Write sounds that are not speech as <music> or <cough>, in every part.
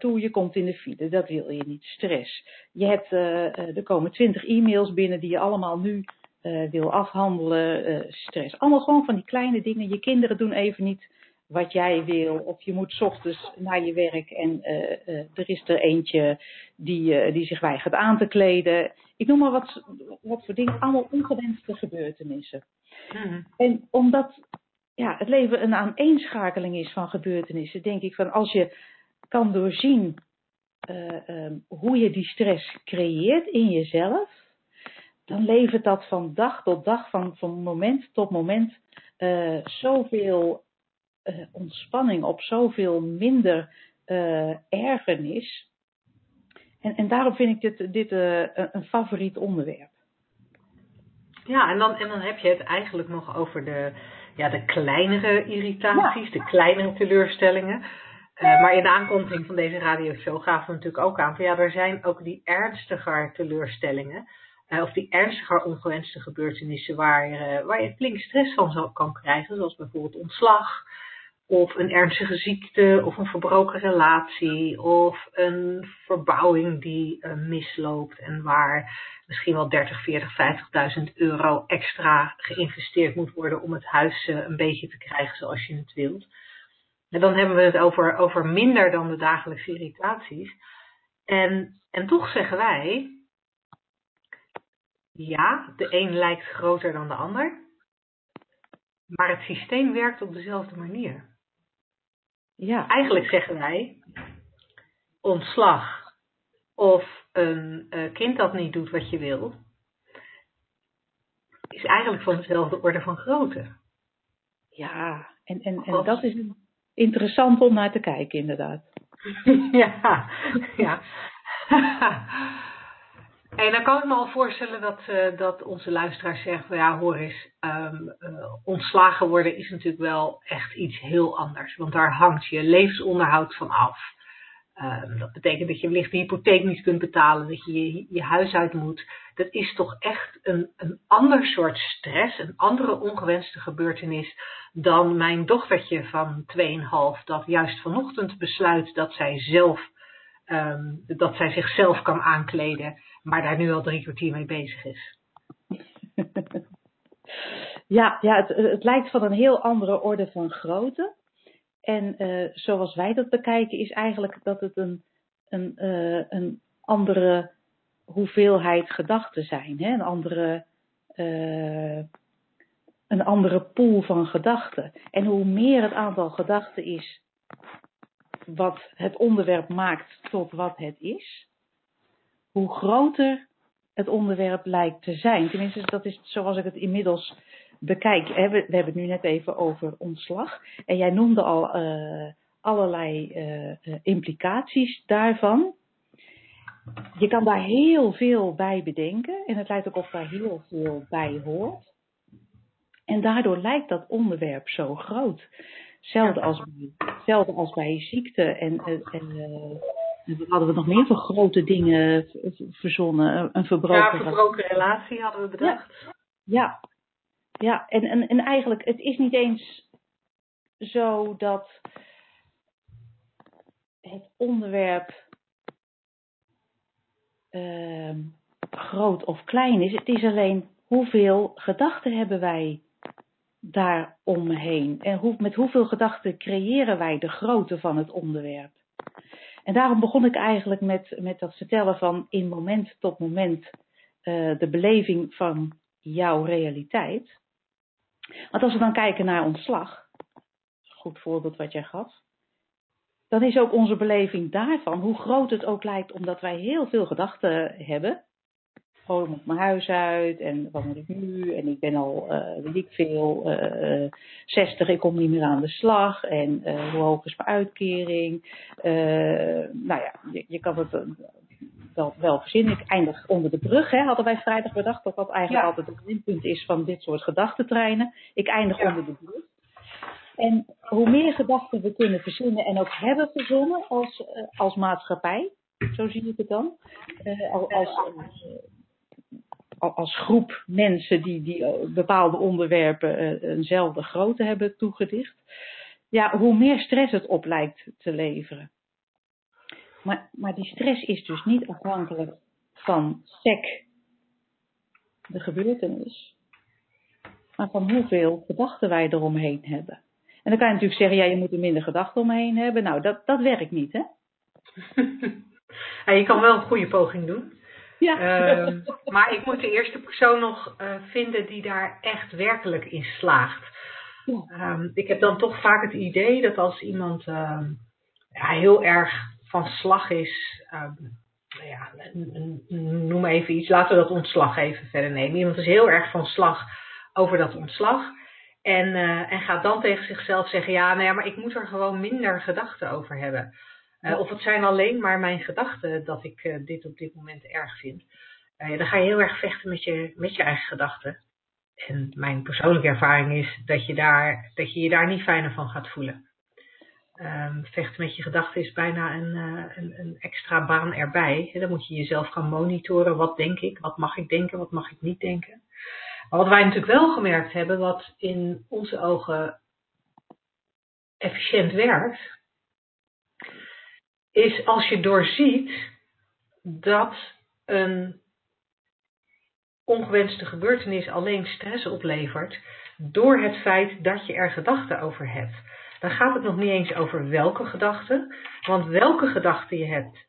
je komt in de file, dat wil je niet, stress. Je hebt, er komen twintig e-mails binnen die je allemaal nu wil afhandelen, stress. Allemaal gewoon van die kleine dingen. Je kinderen doen even niet wat jij wil. Of je moet ochtends naar je werk en er is er eentje die, die zich weigert aan te kleden. Ik noem maar wat, wat voor dingen, allemaal ongewenste gebeurtenissen. Mhm. En omdat ja, het leven een aaneenschakeling is van gebeurtenissen, denk ik van als je kan doorzien uh, hoe je die stress creëert in jezelf, dan levert dat van dag tot dag, van, van moment tot moment, uh, zoveel uh, ontspanning op, zoveel minder ergernis. En, en daarom vind ik dit, dit een favoriet onderwerp. Ja, en dan, en dan heb je het eigenlijk nog over de, ja, de kleinere irritaties, de kleinere teleurstellingen. Uh, maar in de aankondiging van deze radioshow gaven we natuurlijk ook aan van ja, er zijn ook die ernstiger teleurstellingen. Uh, of die ernstiger ongewenste gebeurtenissen waar, uh, waar je flink stress van kan krijgen. Zoals bijvoorbeeld ontslag, of een ernstige ziekte, of een verbroken relatie, of een verbouwing die misloopt en waar misschien wel 30, 40, 50.000 euro extra geïnvesteerd moet worden om het huis eh, een beetje te krijgen zoals je het wilt. En dan hebben we het over, over minder dan de dagelijkse irritaties. En, en toch zeggen wij, ja, de een lijkt groter dan de ander, maar het systeem werkt op dezelfde manier. Ja. Eigenlijk zeggen wij, ontslag of een uh, kind dat niet doet wat je wil, is eigenlijk van dezelfde orde van grootte. Ja, en, en, en dat is interessant om naar te kijken, inderdaad. <laughs> ja, ja. <laughs> en dan kan ik me al voorstellen dat, uh, dat onze luisteraars zeggen: ja, hoor eens, um, uh, ontslagen worden is natuurlijk wel echt iets heel anders. Want daar hangt je levensonderhoud van af. Um, dat betekent dat je wellicht de hypotheek niet kunt betalen, dat je je, huis uit moet. Dat is toch echt een, een ander soort stress, een andere ongewenste gebeurtenis dan mijn dochtertje van 2,5 dat juist vanochtend besluit dat zij zelf um, dat zij zichzelf kan aankleden, maar daar nu al drie kwartier mee bezig is. <laughs> Ja, ja het, het lijkt van een heel andere orde van grootte. En uh, zoals wij dat bekijken, is eigenlijk dat het een, een, uh, een andere hoeveelheid gedachten zijn. Hè? Een, andere, uh, een andere pool van gedachten. En hoe meer het aantal gedachten is wat het onderwerp maakt tot wat het is, hoe groter het onderwerp lijkt te zijn. Tenminste, dat is zoals ik het inmiddels bekijk, hè, we, we, hebben het nu net even over ontslag. En jij noemde al uh, allerlei uh, implicaties daarvan. Je kan daar heel veel bij bedenken en het lijkt ook of daar heel veel bij hoort. En daardoor lijkt dat onderwerp zo groot. Hetzelfde als, hetzelfde als bij ziekte en, en, en hadden we nog meer voor grote dingen verzonnen. Een verbroken, ja, verbroken relatie hadden we bedacht. Ja, ja. Ja, en, en, en eigenlijk, het is niet eens zo dat het onderwerp uh, groot of klein is. Het is alleen hoeveel gedachten hebben wij daaromheen. En hoe, met hoeveel gedachten creëren wij de grootte van het onderwerp. En daarom begon ik eigenlijk met, met dat vertellen van in moment tot moment uh, de beleving van jouw realiteit. Want als we dan kijken naar ontslag, goed voorbeeld wat jij gaf, dan is ook onze beleving daarvan, hoe groot het ook lijkt, omdat wij heel veel gedachten hebben. Oh, ik moet mijn huis uit en wat moet ik nu? En ik ben al, uh, weet ik veel, uh, eh, 60, ik kom niet meer aan de slag. En uh, hoe hoog is mijn uitkering? nou ja, je, je kan het wel, wel verzinnen. Ik eindig onder de brug, hè, hadden wij vrijdag bedacht, dat dat eigenlijk altijd het minpunt is van dit soort gedachtentreinen. Ik eindig onder de brug. En hoe meer gedachten we kunnen verzinnen en ook hebben verzonnen als, uh, als maatschappij, zo zie ik het dan, uh, als, uh, als groep mensen die, die bepaalde onderwerpen eenzelfde grootte hebben toegedicht, ja, hoe meer stress het op lijkt te leveren. Maar, maar die stress is dus niet afhankelijk van sec de gebeurtenis, maar van hoeveel gedachten wij eromheen hebben. En dan kan je natuurlijk zeggen, ja, je moet er minder gedachten omheen hebben. Nou, dat, dat werkt niet, hè? <laughs> ja, je kan wel een goede poging doen. Ja. Ehm, <laughs> maar ik moet de eerste persoon nog uh, vinden die daar echt werkelijk in slaagt. Ja. Ehm, ik heb dan toch vaak het idee dat als iemand uh, ja, heel erg van slag is, ja, noem even iets, laten we dat ontslag even verder nemen. Iemand is heel erg van slag over dat ontslag. En, uh, en gaat dan tegen zichzelf zeggen, ja, nou ja, maar ik moet er gewoon minder gedachten over hebben. Uh, of het zijn alleen maar mijn gedachten dat ik uh, dit op dit moment erg vind. dan ga je heel erg vechten met je, met je eigen gedachten. En mijn persoonlijke ervaring is dat je, daar, dat je je daar niet fijner van gaat voelen. Vechten met je gedachten is bijna een, een, een, extra baan erbij. dan moet je jezelf gaan monitoren. Wat denk ik? Wat mag ik denken? Wat mag ik niet denken? Maar wat wij natuurlijk wel gemerkt hebben, wat in onze ogen efficiënt werkt, is als je doorziet dat een ongewenste gebeurtenis alleen stress oplevert door het feit dat je er gedachten over hebt. Dan gaat het nog niet eens over welke gedachten, want welke gedachten je hebt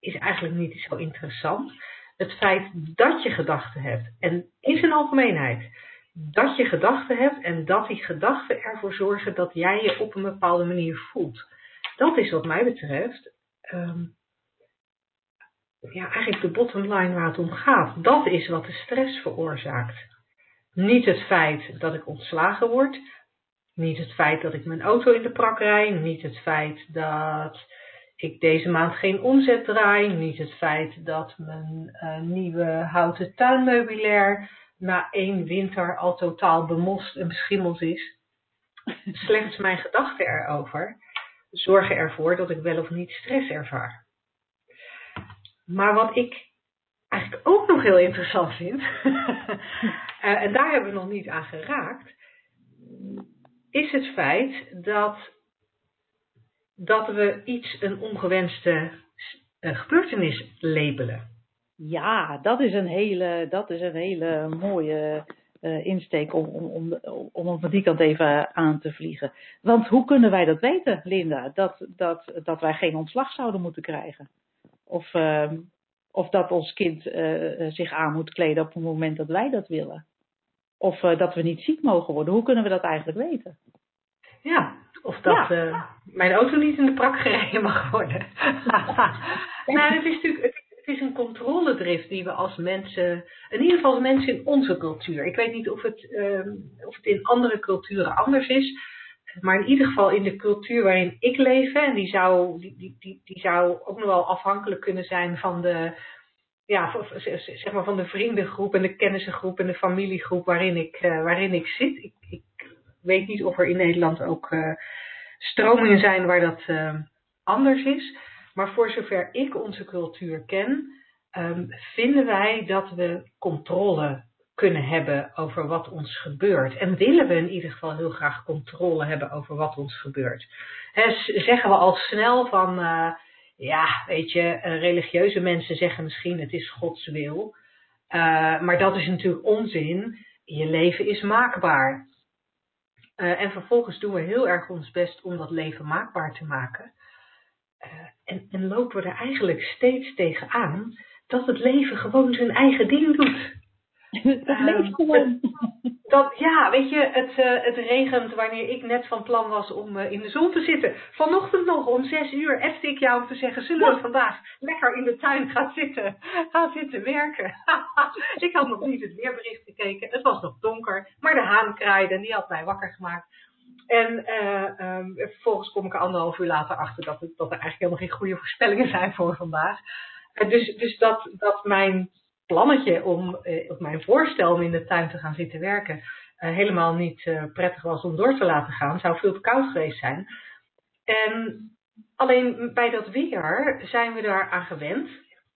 is eigenlijk niet zo interessant het feit dat je gedachten hebt. En in zijn algemeenheid. Dat je gedachten hebt en dat die gedachten ervoor zorgen dat jij je op een bepaalde manier voelt. Dat is wat mij betreft um, ja, eigenlijk de bottom line waar het om gaat. Dat is wat de stress veroorzaakt. Niet het feit dat ik ontslagen word. Niet het feit dat ik mijn auto in de prak rijd. Niet het feit dat ik deze maand geen omzet draai. Niet het feit dat mijn uh, nieuwe houten tuinmeubilair na één winter al totaal bemost en beschimmeld is. <laughs> Slechts mijn gedachten erover zorgen ervoor dat ik wel of niet stress ervaar. Maar wat ik eigenlijk ook nog heel interessant vind, uh, <laughs> en daar hebben we nog niet aan geraakt, is het feit dat dat we iets een ongewenste uh, gebeurtenis labelen. Ja, dat is een hele, dat is een hele mooie uh, insteek om, om, om, om van die kant even aan te vliegen. Want hoe kunnen wij dat weten, Linda? Dat, dat, dat wij geen ontslag zouden moeten krijgen? Of, uh, of dat ons kind uh, zich aan moet kleden op het moment dat wij dat willen? Of dat we niet ziek mogen worden? Hoe kunnen we dat eigenlijk weten? Ja, of dat ja. uh, mijn auto niet in de prak gereden mag worden. <laughs> nou, het is natuurlijk het is een controledrift die we als mensen, in ieder geval mensen in onze cultuur. Ik weet niet of het, um, of het in andere culturen anders is. Maar in ieder geval in de cultuur waarin ik leef, en die zou, die, die, die, die zou ook nog wel afhankelijk kunnen zijn van de, ja, zeg maar van de vriendengroep en de kennissengroep en de familiegroep waarin ik, uh, waarin ik zit. Ik, ik weet niet of er in Nederland ook uh, stromingen zijn waar dat uh, anders is. Maar voor zover ik onze cultuur ken, um, vinden wij dat we controle kunnen hebben over wat ons gebeurt. En willen we in ieder geval heel graag controle hebben over wat ons gebeurt. Zeggen we al snel van, ja, weet je, religieuze mensen zeggen misschien het is Gods wil. Uh, maar dat is natuurlijk onzin. Je leven is maakbaar. Uh, en vervolgens doen we heel erg ons best om dat leven maakbaar te maken. En, en, lopen we er eigenlijk steeds tegen aan dat het leven gewoon zijn eigen ding doet. <laughs> Het leeft gewoon. <laughs> Dat, ja, weet je, het, uh, het regent wanneer ik net van plan was om in de zon te zitten. Vanochtend nog om zes uur appte ik jou om te zeggen, zullen we vandaag lekker in de tuin gaan zitten, gaan zitten werken. <laughs> ik had nog niet het weerbericht gekeken, het was nog donker, maar de haan kraaide en die had mij wakker gemaakt. En uh, um, vervolgens kom ik er anderhalf uur later achter dat, dat er eigenlijk helemaal geen goede voorspellingen zijn voor vandaag. Dus dus dat, dat mijn plannetje om, uh, of mijn voorstel om in de tuin te gaan zitten werken, helemaal niet prettig was om door te laten gaan. Zou veel te koud geweest zijn. En alleen bij dat weer zijn we daar aan gewend.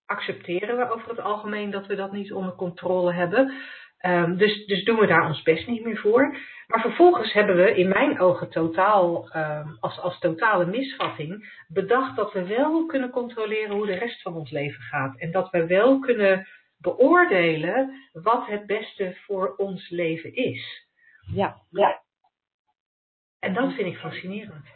Accepteren we over het algemeen dat we dat niet onder controle hebben. Ehm, dus, dus doen we daar ons best niet meer voor. Maar vervolgens hebben we in mijn ogen totaal, ehm, als, als totale misvatting, bedacht dat we wel kunnen controleren hoe de rest van ons leven gaat. En dat we wel kunnen beoordelen wat het beste voor ons leven is. Ja, ja. En dat vind ik fascinerend.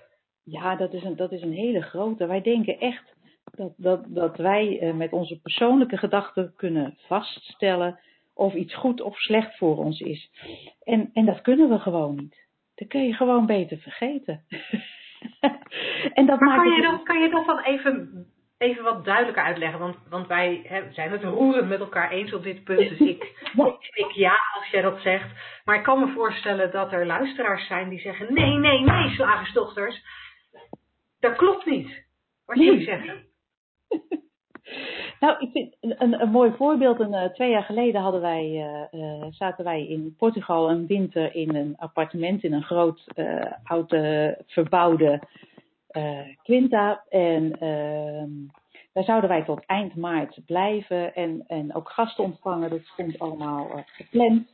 Ja, dat is een, dat is een hele grote. Wij denken echt dat, dat, dat wij eh, met onze persoonlijke gedachten kunnen vaststellen of iets goed of slecht voor ons is. En, en dat kunnen we gewoon niet. Dat kun je gewoon beter vergeten. <laughs> en dat maar kan, je dan, kan je dat dan even, even wat duidelijker uitleggen? Want, want wij hè, zijn het roerend met elkaar eens op dit punt. Dus ik, <laughs> ik ja als jij dat zegt. Maar ik kan me voorstellen dat er luisteraars zijn die zeggen: nee, nee, nee, slagersdochters. Dat klopt niet. Wat jullie zeggen. <laughs> Nou, ik vind een, een mooi voorbeeld. Een, uh, twee jaar geleden hadden wij, uh, zaten wij in Portugal een winter in een appartement in een groot oude verbouwde quinta. En ehm, daar zouden wij tot eind maart blijven en, en ook gasten ontvangen. Dat stond allemaal gepland.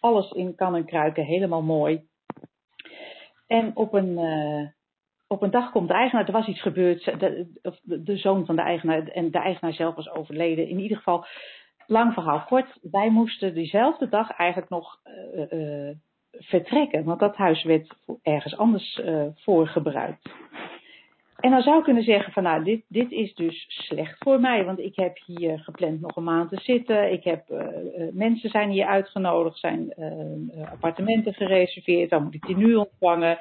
Alles in kan en kruiken, helemaal mooi. En op een op een dag komt de eigenaar, er was iets gebeurd, de, de, zoon van de eigenaar en de eigenaar zelf was overleden. In ieder geval, lang verhaal kort, wij moesten diezelfde dag eigenlijk nog vertrekken, want dat huis werd ergens anders voor gebruikt. En dan zou ik kunnen zeggen van nou, dit, dit is dus slecht voor mij, want ik heb hier gepland nog een maand te zitten. Ik heb, mensen zijn hier uitgenodigd, zijn appartementen gereserveerd, dan moet ik die nu ontvangen.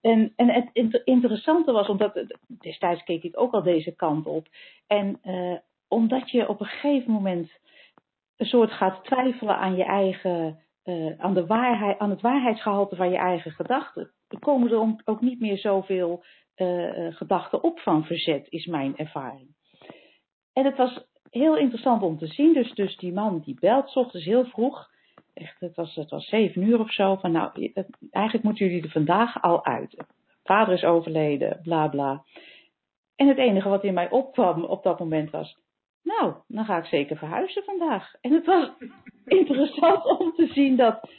En, en het interessante was, omdat destijds keek ik ook al deze kant op. En omdat je op een gegeven moment een soort gaat twijfelen aan je eigen, aan, de waarheid, aan het waarheidsgehalte van je eigen gedachten, komen er ook niet meer zoveel uh, gedachten op van verzet, is mijn ervaring. En het was heel interessant om te zien. Dus, dus die man die belt, s ochtends heel vroeg echt, het was, het was zeven uur of zo. Van nou, eigenlijk moeten jullie er vandaag al uit. Vader is overleden, bla bla. En het enige wat in mij opkwam op dat moment was, nou, dan ga ik zeker verhuizen vandaag. En het was <laughs> interessant om te zien dat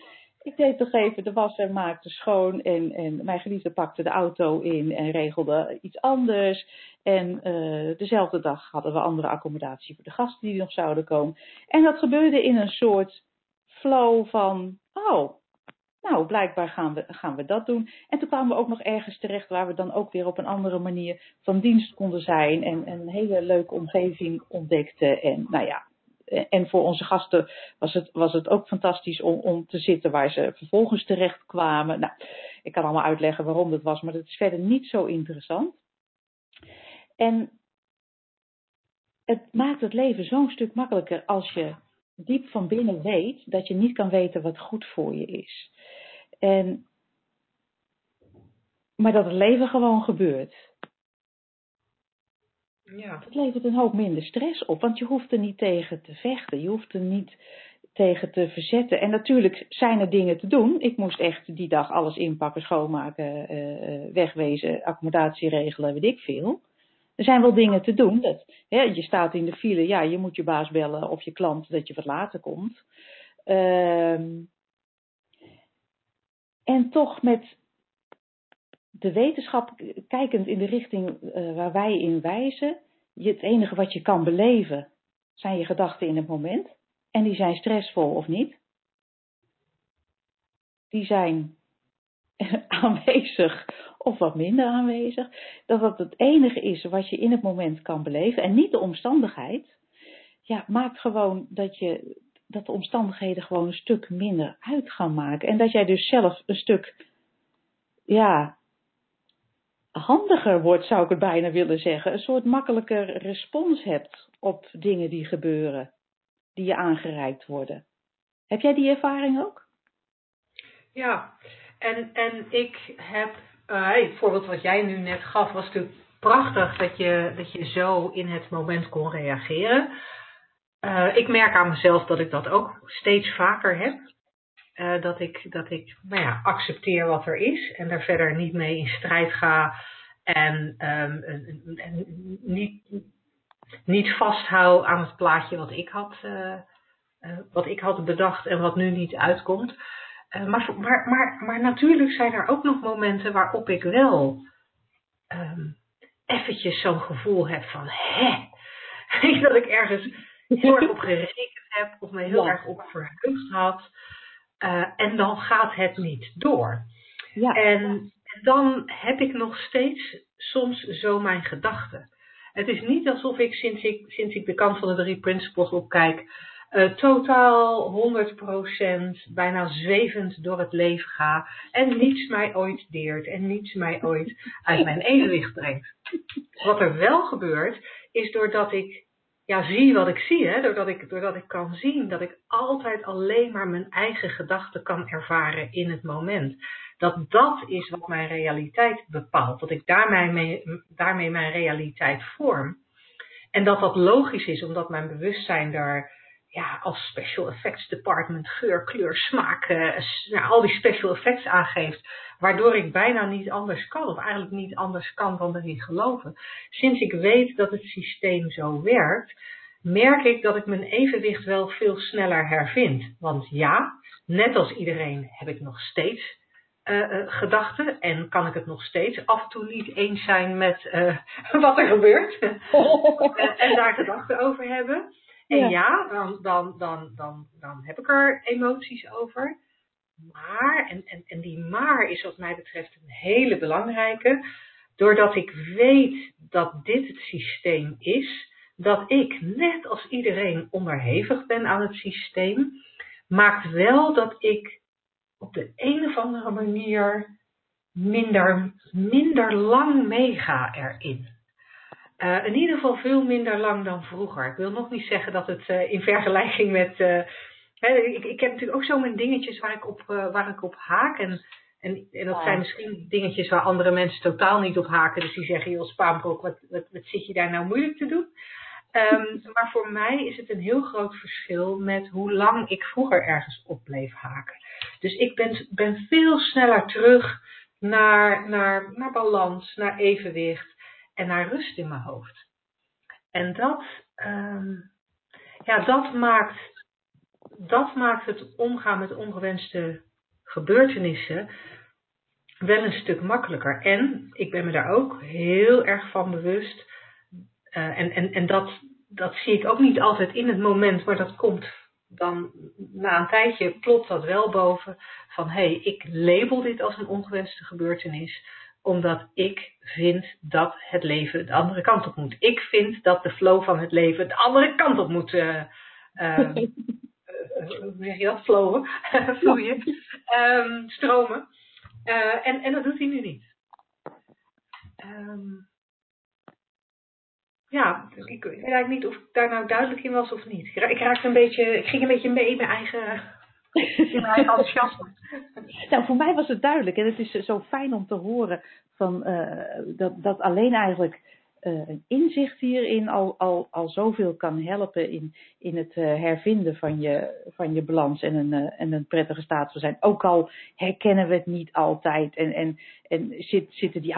ik deed toch even de was en maakte schoon. En, en mijn geliefde pakte de auto in en regelde iets anders. En uh, dezelfde dag hadden we andere accommodatie voor de gasten die nog zouden komen. En dat gebeurde in een soort flow van, oh, nou, blijkbaar gaan we, gaan we dat doen. En toen kwamen we ook nog ergens terecht waar we dan ook weer op een andere manier van dienst konden zijn en, en een hele leuke omgeving ontdekten. En nou ja, en voor onze gasten was het, was het ook fantastisch om, om te zitten waar ze vervolgens terecht kwamen. Nou, ik kan allemaal uitleggen waarom dat was, maar dat is verder niet zo interessant. En het maakt het leven zo'n stuk makkelijker als je diep van binnen weet dat je niet kan weten wat goed voor je is. En, maar dat het leven gewoon gebeurt. Ja. Het levert een hoop minder stress op, want je hoeft er niet tegen te vechten. Je hoeft er niet tegen te verzetten. En natuurlijk zijn er dingen te doen. Ik moest echt die dag alles inpakken, schoonmaken, uh, wegwezen, accommodatie regelen, weet ik veel. Er zijn wel dingen te doen. Dat, hè, je staat in de file, ja, je moet je baas bellen of je klant dat je wat later komt. Ehm, en toch met de wetenschap kijkend in de richting uh, waar wij in wijzen, je, het enige wat je kan beleven zijn je gedachten in het moment. En die zijn stressvol of niet. Die zijn <laughs> aanwezig of wat minder aanwezig. Dat dat het enige is wat je in het moment kan beleven en niet de omstandigheid. Ja, maakt gewoon dat, je, dat de omstandigheden gewoon een stuk minder uit gaan maken. En dat jij dus zelf een stuk, ja, handiger wordt, zou ik het bijna willen zeggen. Een soort makkelijker respons hebt op dingen die gebeuren, die je aangereikt worden. Heb jij die ervaring ook? Ja, en, en ik heb, uh, het voorbeeld wat jij nu net gaf, was natuurlijk prachtig dat je, dat je zo in het moment kon reageren. Uh, ik merk aan mezelf dat ik dat ook steeds vaker heb. Uh, dat ik, dat ik nou ja, accepteer wat er is en daar verder niet mee in strijd ga. En, um, en, en niet, niet vasthoud aan het plaatje wat ik had wat ik had bedacht en wat nu niet uitkomt. maar, maar, maar, maar natuurlijk zijn er ook nog momenten waarop ik wel um, eventjes zo'n gevoel heb van, hè, <laughs> dat ik ergens <laughs> heel erg op gerekend heb of me heel erg op verheugd had. Uh, en dan gaat het niet door. Ja. En dan heb ik nog steeds soms zo mijn gedachten. Het is niet alsof ik sinds ik, sinds ik de kant van de drie principles opkijk, uh, totaal 100% bijna zwevend door het leven ga en niets mij ooit deert en niets mij ooit uit mijn evenwicht brengt. Wat er wel gebeurt, is doordat ik ja, zie wat ik zie, hè, doordat, ik, doordat ik kan zien dat ik altijd alleen maar mijn eigen gedachten kan ervaren in het moment. Dat dat is wat mijn realiteit bepaalt, dat ik daarmee, daarmee mijn realiteit vorm. En dat dat logisch is, omdat mijn bewustzijn daar ja, als special effects department geur, kleur, smaak, uh, nou, al die special effects aangeeft, waardoor ik bijna niet anders kan, of eigenlijk niet anders kan dan erin geloven. Sinds ik weet dat het systeem zo werkt, merk ik dat ik mijn evenwicht wel veel sneller hervind. Want ja, net als iedereen heb ik nog steeds uh, gedachten en kan ik het nog steeds af en toe niet eens zijn met <laughs> wat er gebeurt <laughs> en daar gedachten over hebben. En ja, dan, dan, dan, dan, dan heb ik er emoties over. Maar, en, en, en die maar is wat mij betreft een hele belangrijke. Doordat ik weet dat dit het systeem is, dat ik net als iedereen onderhevig ben aan het systeem, maakt wel dat ik op de een of andere manier minder, minder lang meega erin. Uh, in ieder geval veel minder lang dan vroeger. Ik wil nog niet zeggen dat het uh, in vergelijking met. Uh, hè, ik, ik heb natuurlijk ook zo mijn dingetjes waar ik op, waar ik op haak. En, en, en dat zijn misschien dingetjes waar andere mensen totaal niet op haken. Dus die zeggen, joh, Spaanbroek, wat, wat, wat zit je daar nou moeilijk te doen? Um, <laughs> maar voor mij is het een heel groot verschil met hoe lang ik vroeger ergens op bleef haken. Dus ik ben, ben veel sneller terug naar, naar, naar balans, naar evenwicht en naar rust in mijn hoofd. En dat, um, ja, dat, maakt, dat maakt het omgaan met ongewenste gebeurtenissen wel een stuk makkelijker. En ik ben me daar ook heel erg van bewust. Uh, en en, en dat, dat zie ik ook niet altijd in het moment, maar dat komt dan na een tijdje plopt dat wel boven. Van hé, hey, ik label dit als een ongewenste gebeurtenis omdat ik vind dat het leven de andere kant op moet. Ik vind dat de flow van het leven de andere kant op moet. Uh, uh, <laughs> hoe zeg je dat? Flowen, <laughs> vloeien, um, stromen. Uh, en, en dat doet hij nu niet. Um, ja, ik, ik weet eigenlijk niet of ik daar nou duidelijk in was of niet. Ik, ik raakte een beetje, ik ging een beetje mee in mijn eigen <laughs> nou, voor mij was het duidelijk. En het is zo fijn om te horen van, uh, dat, dat alleen eigenlijk uh, een inzicht hierin al, al, al zoveel kan helpen in, in het hervinden van je, van je balans en een, en een prettige staat te zijn. Ook al herkennen we het niet altijd en, en, en zit, zitten die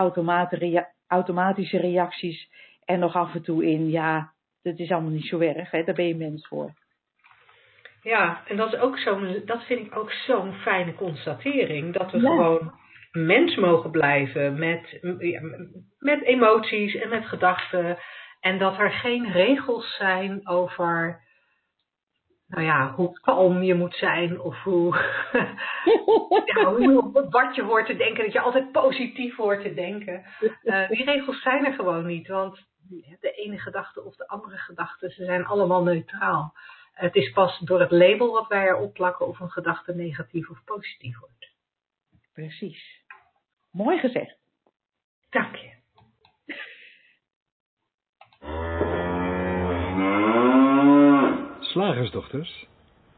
automatische reacties er nog af en toe in. Ja, dat is allemaal niet zo erg. Hè? Daar ben je mens voor. Ja, en dat, is ook zo'n, dat vind ik ook zo'n fijne constatering. Dat we gewoon mens mogen blijven met, met emoties en met gedachten. En dat er geen regels zijn over nou ja, hoe kalm je moet zijn of hoe, <laughs> ja, hoe, wat je hoort te denken, dat je altijd positief hoort te denken. Uh, die regels zijn er gewoon niet, want de ene gedachte of de andere gedachte, ze zijn allemaal neutraal. Het is pas door het label wat wij erop plakken of een gedachte negatief of positief wordt. Precies. Mooi gezegd. Dank je. Slagersdochters,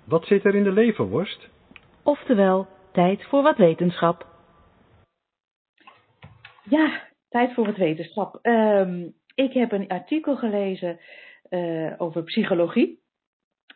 wat zit er in de leverworst? Oftewel, tijd voor wat wetenschap. Ja, tijd voor wat wetenschap. Um, ik heb een artikel gelezen uh, over psychologie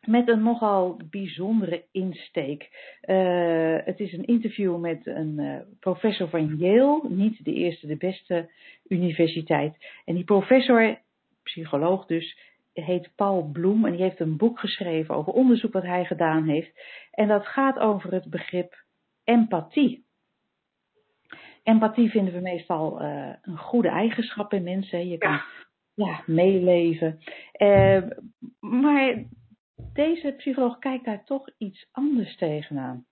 met een nogal bijzondere insteek. Uh, het is een interview met een uh, professor van Yale, niet de eerste, de beste universiteit. En die professor, psycholoog dus, heet Paul Bloem en die heeft een boek geschreven over onderzoek wat hij gedaan heeft. En dat gaat over het begrip empathie. Empathie vinden we meestal uh, een goede eigenschap in mensen. Je kan ja, ja meeleven. Maar deze psycholoog kijkt daar toch iets anders tegenaan.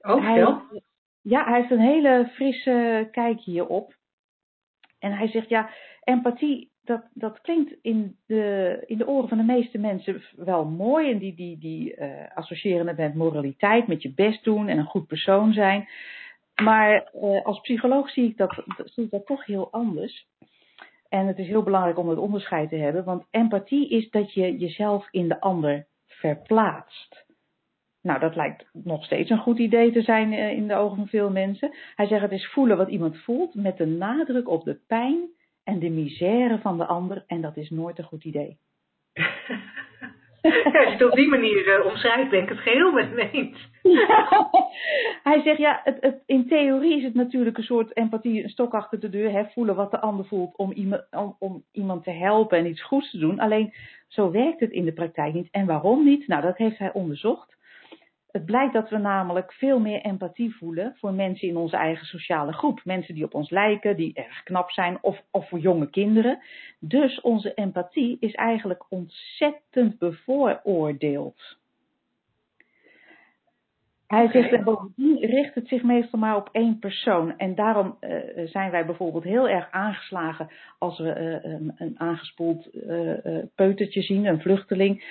Ook hij, Ja, hij heeft een hele frisse kijk hierop. En hij zegt, ja, empathie, dat, dat klinkt in de, in de oren van de meeste mensen wel mooi. En die, die, die uh, associëren het met moraliteit, met je best doen en een goed persoon zijn. Maar uh, als psycholoog zie ik, dat, zie ik dat toch heel anders. En het is heel belangrijk om het onderscheid te hebben, want empathie is dat je jezelf in de ander verplaatst. Nou, dat lijkt nog steeds een goed idee te zijn uh, in de ogen van veel mensen. Hij zegt het is voelen wat iemand voelt met de nadruk op de pijn en de misère van de ander en dat is nooit een goed idee. <laughs> <laughs> Als je het op die manier uh, omschrijft, ben ik het geheel met me eens. <laughs> Hij zegt, ja, het, het, in theorie is het natuurlijk een soort empathie, een stok achter de deur, hè, voelen wat de ander voelt om, om iemand te helpen en iets goeds te doen. Alleen, zo werkt het in de praktijk niet. En waarom niet? Nou, dat heeft hij onderzocht. Het blijkt dat we namelijk veel meer empathie voelen voor mensen in onze eigen sociale groep. Mensen die op ons lijken, die erg knap zijn of, of voor jonge kinderen. Dus onze empathie is eigenlijk ontzettend bevooroordeeld. Hij zegt, en bovendien richt het zich meestal maar op één persoon. En daarom uh, zijn wij bijvoorbeeld heel erg aangeslagen als we uh, een, een, aangespoeld uh, peutertje zien, een vluchteling.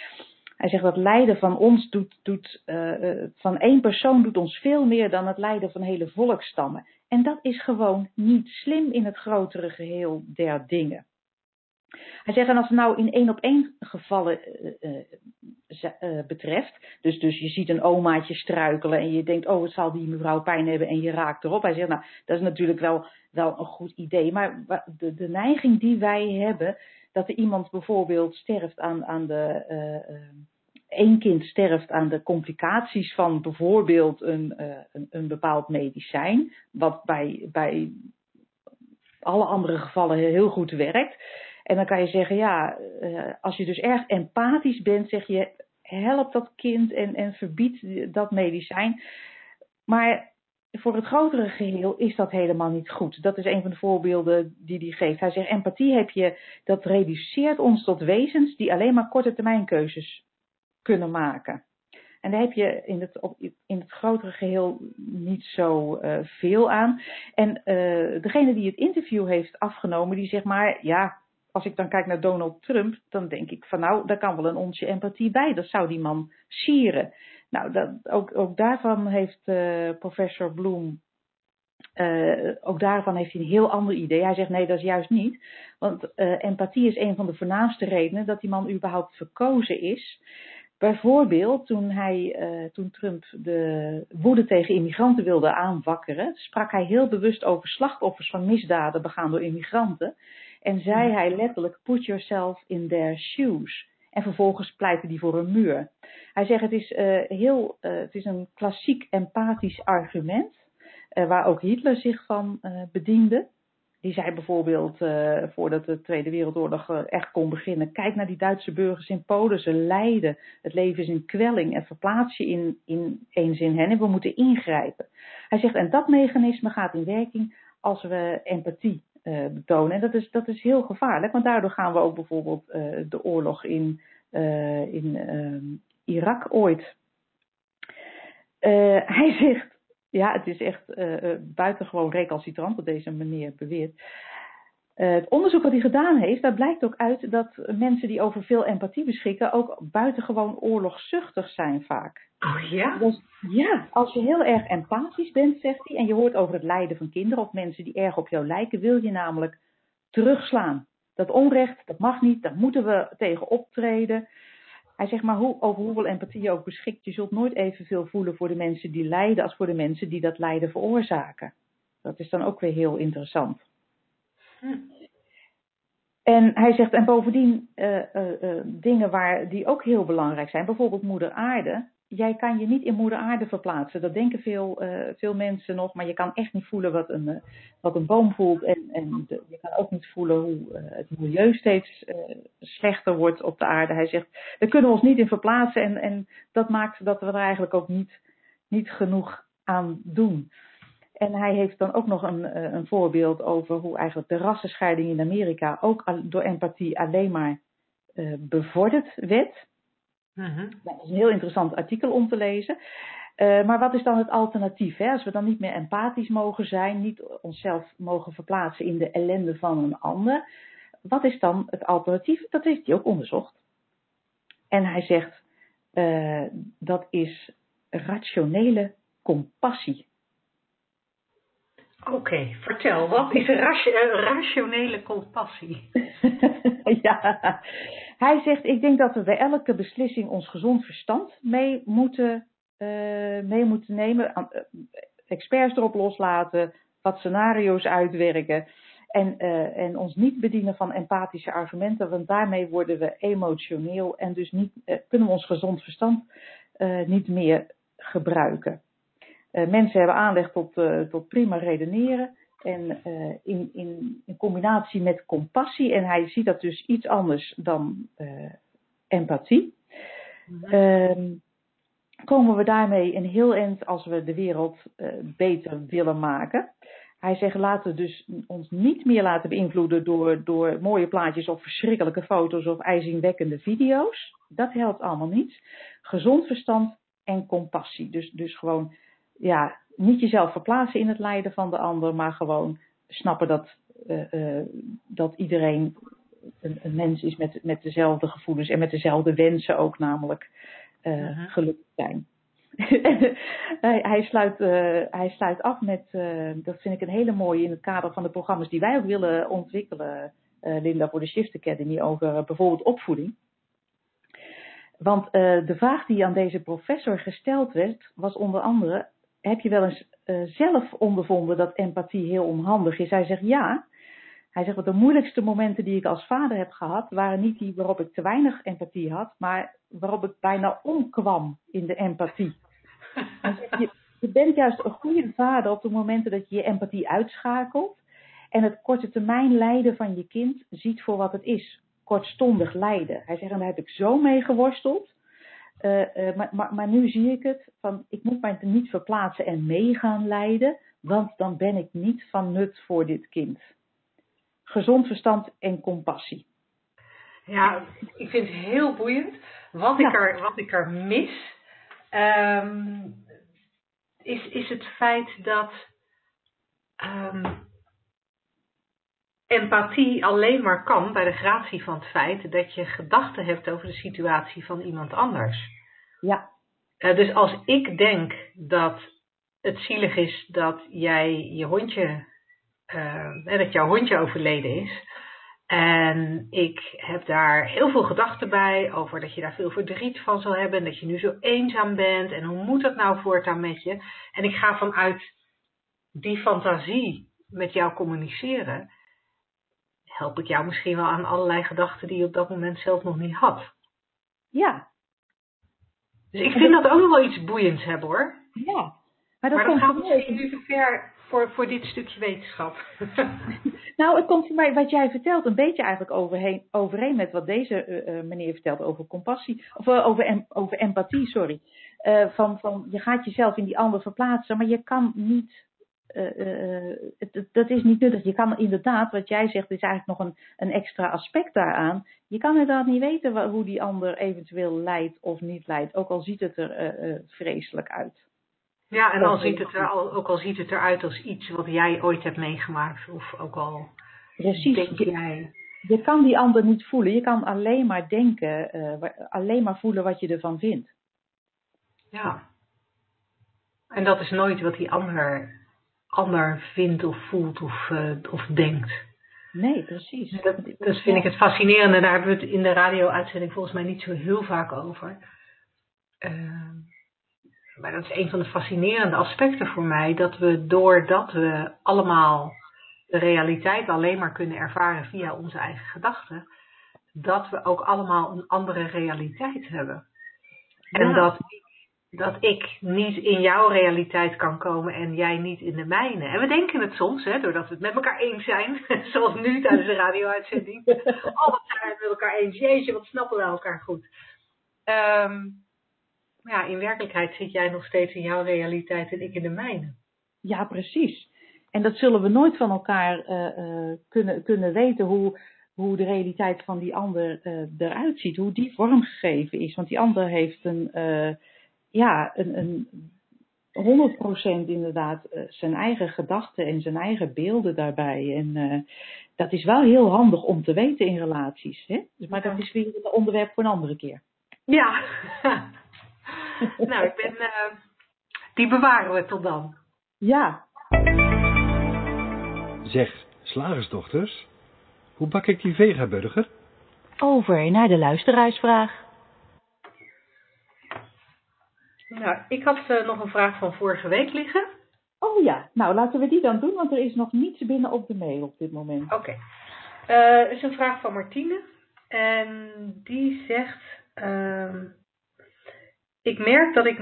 Hij zegt dat lijden van ons doet, doet uh, van één persoon doet ons veel meer dan het lijden van hele volkstammen. En dat is gewoon niet slim in het grotere geheel der dingen. Hij zegt, en als het nou in één op één gevallen uh, uh, betreft, dus, dus je ziet een omaatje struikelen en je denkt, oh, het zal die mevrouw pijn hebben en je raakt erop. Hij zegt, nou, dat is natuurlijk wel, wel een goed idee, maar de, neiging die wij hebben, dat er iemand bijvoorbeeld sterft aan, aan de. Één kind sterft aan de complicaties van bijvoorbeeld een, een, een, bepaald medicijn, wat bij, bij alle andere gevallen heel goed werkt. En dan kan je zeggen, ja, uh, als je dus erg empathisch bent, zeg je, help dat kind en, en verbied dat medicijn. Maar voor het grotere geheel is dat helemaal niet goed. Dat is een van de voorbeelden die hij geeft. Hij zegt, empathie heb je, dat reduceert ons tot wezens die alleen maar korte termijn keuzes kunnen maken. En daar heb je in het, in het grotere geheel niet zo uh, veel aan. En uh, degene die het interview heeft afgenomen, die zegt maar, ja, als ik dan kijk naar Donald Trump, dan denk ik van nou, daar kan wel een onsje empathie bij. Dat zou die man sieren. Nou, dat, ook, ook daarvan heeft uh, professor Bloem, uh, ook daarvan heeft hij een heel ander idee. Hij zegt nee, dat is juist niet. Want uh, empathie is een van de voornaamste redenen dat die man überhaupt verkozen is. Bijvoorbeeld toen, hij, toen Trump de woede tegen immigranten wilde aanwakkeren, sprak hij heel bewust over slachtoffers van misdaden begaan door immigranten. En zei hij letterlijk, put yourself in their shoes. En vervolgens pleitte hij voor een muur. Hij zegt het is, uh, heel, uh, het is een klassiek empathisch argument, uh, waar ook Hitler zich van bediende. Die zei bijvoorbeeld, voordat de Tweede Wereldoorlog echt kon beginnen, kijk naar die Duitse burgers in Polen, ze lijden, het leven is in kwelling en verplaats je in, in eens in hen en we moeten ingrijpen. Hij zegt, en dat mechanisme gaat in werking als we empathie betonen. En dat is, dat is heel gevaarlijk, want daardoor gaan we ook bijvoorbeeld uh, de oorlog in, uh, in Irak ooit. <laughs> hij zegt, ja, het is echt buitengewoon recalcitrant wat deze meneer beweert. Het onderzoek wat hij gedaan heeft, daar blijkt ook uit dat mensen die over veel empathie beschikken ook buitengewoon oorlogzuchtig zijn vaak. Oh ja? Dus, ja, als je heel erg empathisch bent, zegt hij, en je hoort over het lijden van kinderen of mensen die erg op jou lijken, wil je namelijk terugslaan. Dat onrecht, dat mag niet, daar moeten we tegen optreden. Hij zegt maar hoe, over hoeveel empathie je ook beschikt, je zult nooit evenveel voelen voor de mensen die lijden als voor de mensen die dat lijden veroorzaken. Dat is dan ook weer heel interessant. Hm. En hij zegt, en bovendien uh, uh, uh, dingen waar, die ook heel belangrijk zijn, bijvoorbeeld moeder aarde, jij kan je niet in moeder aarde verplaatsen. Dat denken veel, veel mensen nog, maar je kan echt niet voelen wat een, wat een boom voelt. En, en je kan ook niet voelen hoe het milieu steeds slechter wordt op de aarde. Hij zegt, daar kunnen we ons niet in verplaatsen en, en dat maakt dat we er eigenlijk ook niet, niet genoeg aan doen. En hij heeft dan ook nog een, een voorbeeld over hoe eigenlijk de rassenscheiding in Amerika ook door empathie alleen maar bevorderd werd. Mhm. Dat is een heel interessant artikel om te lezen. Uh, maar wat is dan het alternatief? Hè? Als we dan niet meer empathisch mogen zijn, niet onszelf mogen verplaatsen in de ellende van een ander, wat is dan het alternatief? Dat heeft hij ook onderzocht. En hij zegt uh, dat is rationele compassie. Oké, vertel, wat is rationele compassie? <laughs> ja, hij zegt, ik denk dat we bij elke beslissing ons gezond verstand mee moeten, uh, mee moeten nemen. Uh, experts erop loslaten, wat scenario's uitwerken. En, uh, en ons niet bedienen van empathische argumenten, want daarmee worden we emotioneel en dus niet, kunnen we ons gezond verstand niet meer gebruiken. Mensen hebben aanleg tot, tot prima redeneren. En uh, in, in, in, combinatie met compassie, en hij ziet dat dus iets anders dan uh, empathie, mm-hmm. uh, komen we daarmee een heel eind als we de wereld beter willen maken. Hij zegt, laten we dus ons niet meer laten beïnvloeden door, door mooie plaatjes of verschrikkelijke foto's of ijzingwekkende video's. Dat helpt allemaal niet. Gezond verstand en compassie. Dus, dus gewoon, ja, niet jezelf verplaatsen in het lijden van de ander, maar gewoon snappen dat, uh, uh, dat iedereen een, een, mens is met, met dezelfde gevoelens en met dezelfde wensen ook, namelijk uh, -huh. gelukkig zijn. <laughs> hij, hij, sluit, hij sluit af met, dat vind ik een hele mooie in het kader van de programma's die wij ook willen ontwikkelen, Linda, voor de Shift Academy, over bijvoorbeeld opvoeding. Want de vraag die aan deze professor gesteld werd, was onder andere: heb je wel eens uh, zelf ondervonden dat empathie heel onhandig is? Hij zegt ja. Hij zegt, de moeilijkste momenten die ik als vader heb gehad, waren niet die waarop ik te weinig empathie had, maar waarop ik bijna omkwam in de empathie. <laughs> Hij zegt, je, je bent juist een goede vader op de momenten dat je je empathie uitschakelt en het korte termijn lijden van je kind ziet voor wat het is. Kortstondig lijden. Hij zegt, en daar heb ik zo mee geworsteld. Uh, uh, maar, maar, maar, nu zie ik het, van ik moet mij niet verplaatsen en meegaan lijden, want dan ben ik niet van nut voor dit kind. Gezond verstand en compassie. Ja, ik vind het heel boeiend. Wat, ja. ik, er, wat ik er mis, um, is, is het feit dat um, empathie alleen maar kan bij de gratie van het feit dat je gedachten hebt over de situatie van iemand anders. Ja. Uh, dus als ik denk dat het zielig is dat jij je hondje, uh, dat jouw hondje overleden is. En ik heb daar heel veel gedachten bij over dat je daar veel verdriet van zal hebben. En dat je nu zo eenzaam bent. En hoe moet dat nou voortaan met je? En ik ga vanuit die fantasie met jou communiceren help ik jou misschien wel aan allerlei gedachten die je op dat moment zelf nog niet had. Ja. Dus ik vind dat ook nog wel iets boeiends hebben hoor. Ja. Maar dat, maar dat gaat misschien nu te ver voor, voor dit stukje wetenschap. <laughs> nou, het komt voor mij, wat jij vertelt, een beetje eigenlijk overheen, overeen met wat deze uh, meneer vertelt over compassie, of uh, over, em, over empathie, sorry. Uh, van, van, je gaat jezelf in die ander verplaatsen, maar je kan niet het, dat is niet nuttig. Je kan inderdaad, wat jij zegt, is eigenlijk nog een, een extra aspect daaraan. Je kan inderdaad niet weten hoe die ander eventueel lijdt of niet lijdt, ook al ziet het er vreselijk uit. Ja, en al ziet het er, ook al ziet het eruit als iets wat jij ooit hebt meegemaakt, of ook al Precies. denk jij... Je kan die ander niet voelen. Je kan alleen maar denken, alleen maar voelen wat je ervan vindt. Ja. En dat is nooit wat die ander ander vindt of voelt of, uh, of denkt. Nee, precies. Dat, dat vind ik het fascinerende. Daar hebben we het in de radio-uitzending volgens mij niet zo heel vaak over. Uh, maar dat is een van de fascinerende aspecten voor mij. Dat we doordat we allemaal de realiteit alleen maar kunnen ervaren via onze eigen gedachten. Dat we ook allemaal een andere realiteit hebben. En dat dat ik niet in jouw realiteit kan komen en jij niet in de mijne. En we denken het soms, hè, doordat we het met elkaar eens zijn, <laughs> zoals nu tijdens de radio-uitzending. <laughs> Oh, wat zijn we het met elkaar eens. Jeetje, wat snappen we elkaar goed. Ehm, maar ja, in werkelijkheid zit jij nog steeds in jouw realiteit en ik in de mijne. Ja, precies. En dat zullen we nooit van elkaar uh, uh, kunnen, kunnen weten hoe, hoe de realiteit van die ander uh, eruit ziet, hoe die vormgegeven is. Want die ander heeft een, ja, een, een 100% inderdaad zijn eigen gedachten en zijn eigen beelden daarbij. En dat is wel heel handig om te weten in relaties. Hè? Dus, maar dat is weer een onderwerp voor een andere keer. Ja, <laughs> nou, ik ben, die bewaren we tot dan. Ja, Zeg, slagersdochters, hoe bak ik die vegaburger? Over naar de luisteraarsvraag. Nou, ik had uh, nog een vraag van vorige week liggen. Oh ja, nou laten we die dan doen, want er is nog niets binnen op de mail op dit moment. Oké. Okay. Uh, er is een vraag van Martine. En die zegt: uh, Ik merk dat ik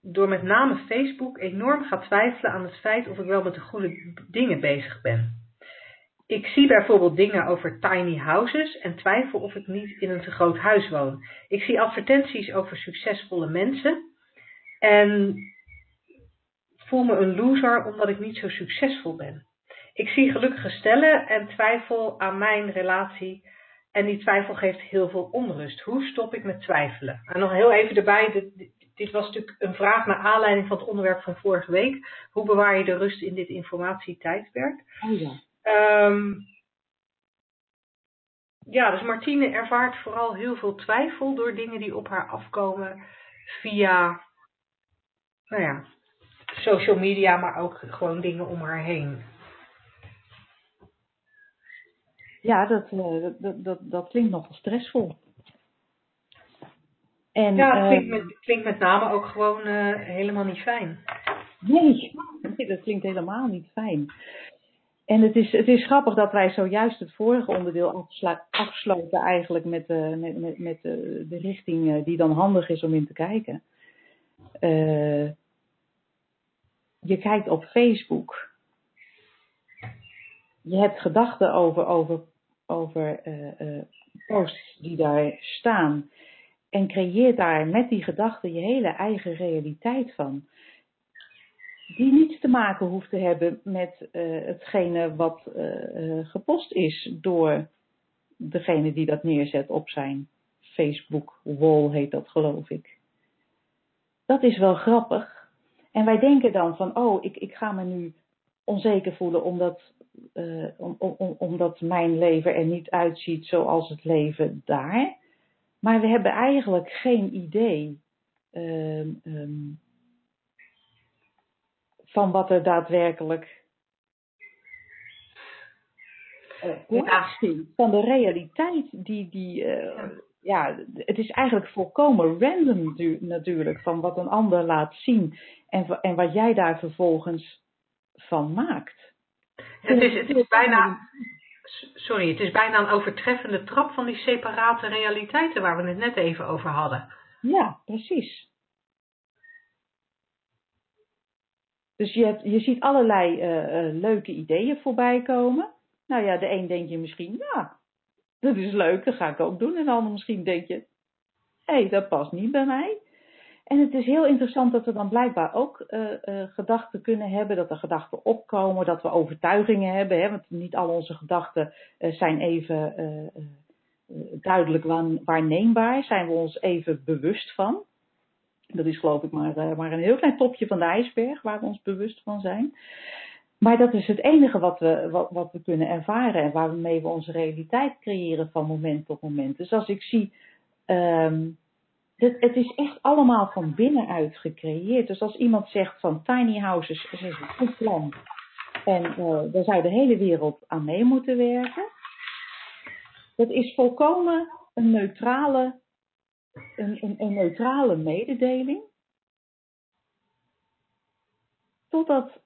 door met name Facebook enorm ga twijfelen aan het feit of ik wel met de goede dingen bezig ben. Ik zie bijvoorbeeld dingen over tiny houses en twijfel of ik niet in een te groot huis woon. Ik zie advertenties over succesvolle mensen en voel me een loser omdat ik niet zo succesvol ben. Ik zie gelukkige stellen en twijfel aan mijn relatie en die twijfel geeft heel veel onrust. Hoe stop ik met twijfelen? En nog heel even erbij, de, dit was natuurlijk een vraag naar aanleiding van het onderwerp van vorige week. Hoe bewaar je de rust in dit informatietijdperk? Oh ja. Um, ja, dus Martine ervaart vooral heel veel twijfel door dingen die op haar afkomen via, nou ja, social media, maar ook gewoon dingen om haar heen. Ja, dat, dat, dat, dat klinkt nogal stressvol. En, ja, het klinkt, met, klinkt met name ook gewoon uh, helemaal niet fijn. Nee, nee, <laughs> dat klinkt helemaal niet fijn. En het is, het is grappig dat wij zojuist het vorige onderdeel afsluiten eigenlijk met, uh, met, met, uh, de richting die dan handig is om in te kijken. je kijkt op Facebook. Je hebt gedachten over, over, over posts die daar staan. En creëert daar met die gedachten je hele eigen realiteit van. Die niets te maken hoeft te hebben met uh, hetgene wat uh, gepost is door degene die dat neerzet op zijn Facebook wall, heet dat geloof ik. Dat is wel grappig. En wij denken dan van, oh, ik, ik ga me nu onzeker voelen omdat, om, om, omdat mijn leven er niet uitziet zoals het leven daar. Maar we hebben eigenlijk geen idee um, um, van wat er daadwerkelijk uh, van de realiteit die, die uh, ja, het is eigenlijk volkomen random natuurlijk van wat een ander laat zien en, en wat jij daar vervolgens van maakt. Het is, het is bijna, sorry, het is bijna een overtreffende trap van die separate realiteiten waar we het net even over hadden. Ja, precies. Dus je, je ziet allerlei uh, uh, leuke ideeën voorbij komen. Nou ja, de een denk je misschien, ja, dat is leuk, dat ga ik ook doen. En de ander misschien denk je, hé, hey, dat past niet bij mij. En het is heel interessant dat we dan blijkbaar ook uh, gedachten kunnen hebben, dat er gedachten opkomen, dat we overtuigingen hebben. Hè, want niet al onze gedachten zijn even duidelijk waarneembaar, zijn we ons even bewust van. Dat is geloof ik maar, maar een heel klein topje van de ijsberg waar we ons bewust van zijn. Maar dat is het enige wat we, wat, we kunnen ervaren en waarmee we onze realiteit creëren van moment tot moment. Dus als ik zie. Um, het, het, is echt allemaal van binnenuit gecreëerd. Dus als iemand zegt van tiny houses is een goed plan en uh, daar zou de hele wereld aan mee moeten werken. Dat is volkomen een neutrale, een, een, neutrale mededeling. Totdat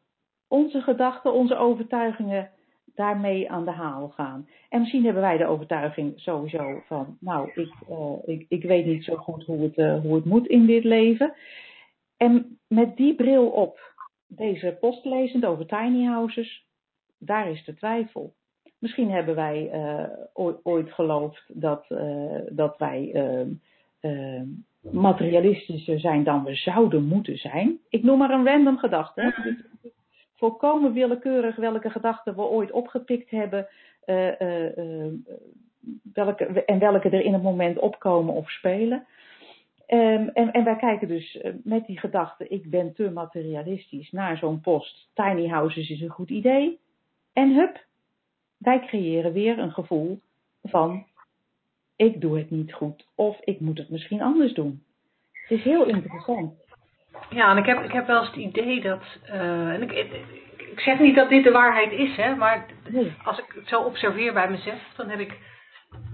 onze gedachten, onze overtuigingen daarmee aan de haal gaan. En misschien hebben wij de overtuiging sowieso van, nou, ik, uh, ik, ik weet niet zo goed hoe het, uh, hoe het moet in dit leven. En met die bril op, deze post lezend over tiny houses, daar is de twijfel. Misschien hebben wij uh, ooit geloofd dat, dat wij materialistischer zijn dan we zouden moeten zijn. Ik noem maar een random gedachte. Volkomen willekeurig welke gedachten we ooit opgepikt hebben. Uh, uh, uh, welke, en welke er in het moment opkomen of spelen. Um, en, en, wij kijken dus met die gedachte, ik ben te materialistisch, naar zo'n post. Tiny houses is een goed idee. En hup, wij creëren weer een gevoel van, ik doe het niet goed. Of ik moet het misschien anders doen. Het is heel interessant. Ja, en ik heb, ik heb wel eens het idee dat. Uh, en ik, ik, zeg niet dat dit de waarheid is, hè, maar als ik het zo observeer bij mezelf, dan heb ik,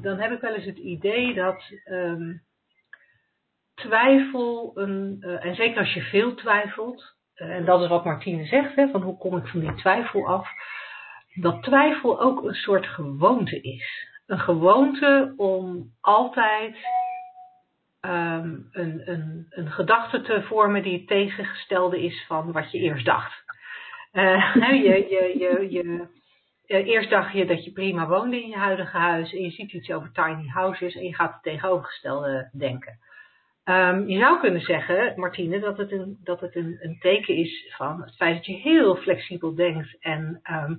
dan heb ik wel eens het idee dat um, twijfel, een, uh, en zeker als je veel twijfelt, uh, en dat is wat Martine zegt, hè, van hoe kom ik van die twijfel af, dat twijfel ook een soort gewoonte is. Een gewoonte om altijd um, een, een, een gedachte te vormen die het tegengestelde is van wat je eerst dacht. <laughs> Uh, je, je, je, je, eerst dacht je dat je prima woonde in je huidige huis en je ziet iets over tiny houses en je gaat het tegenovergestelde denken. Um, je zou kunnen zeggen, Martine, dat het, een, dat het een, een teken is van het feit dat je heel flexibel denkt en Ehm,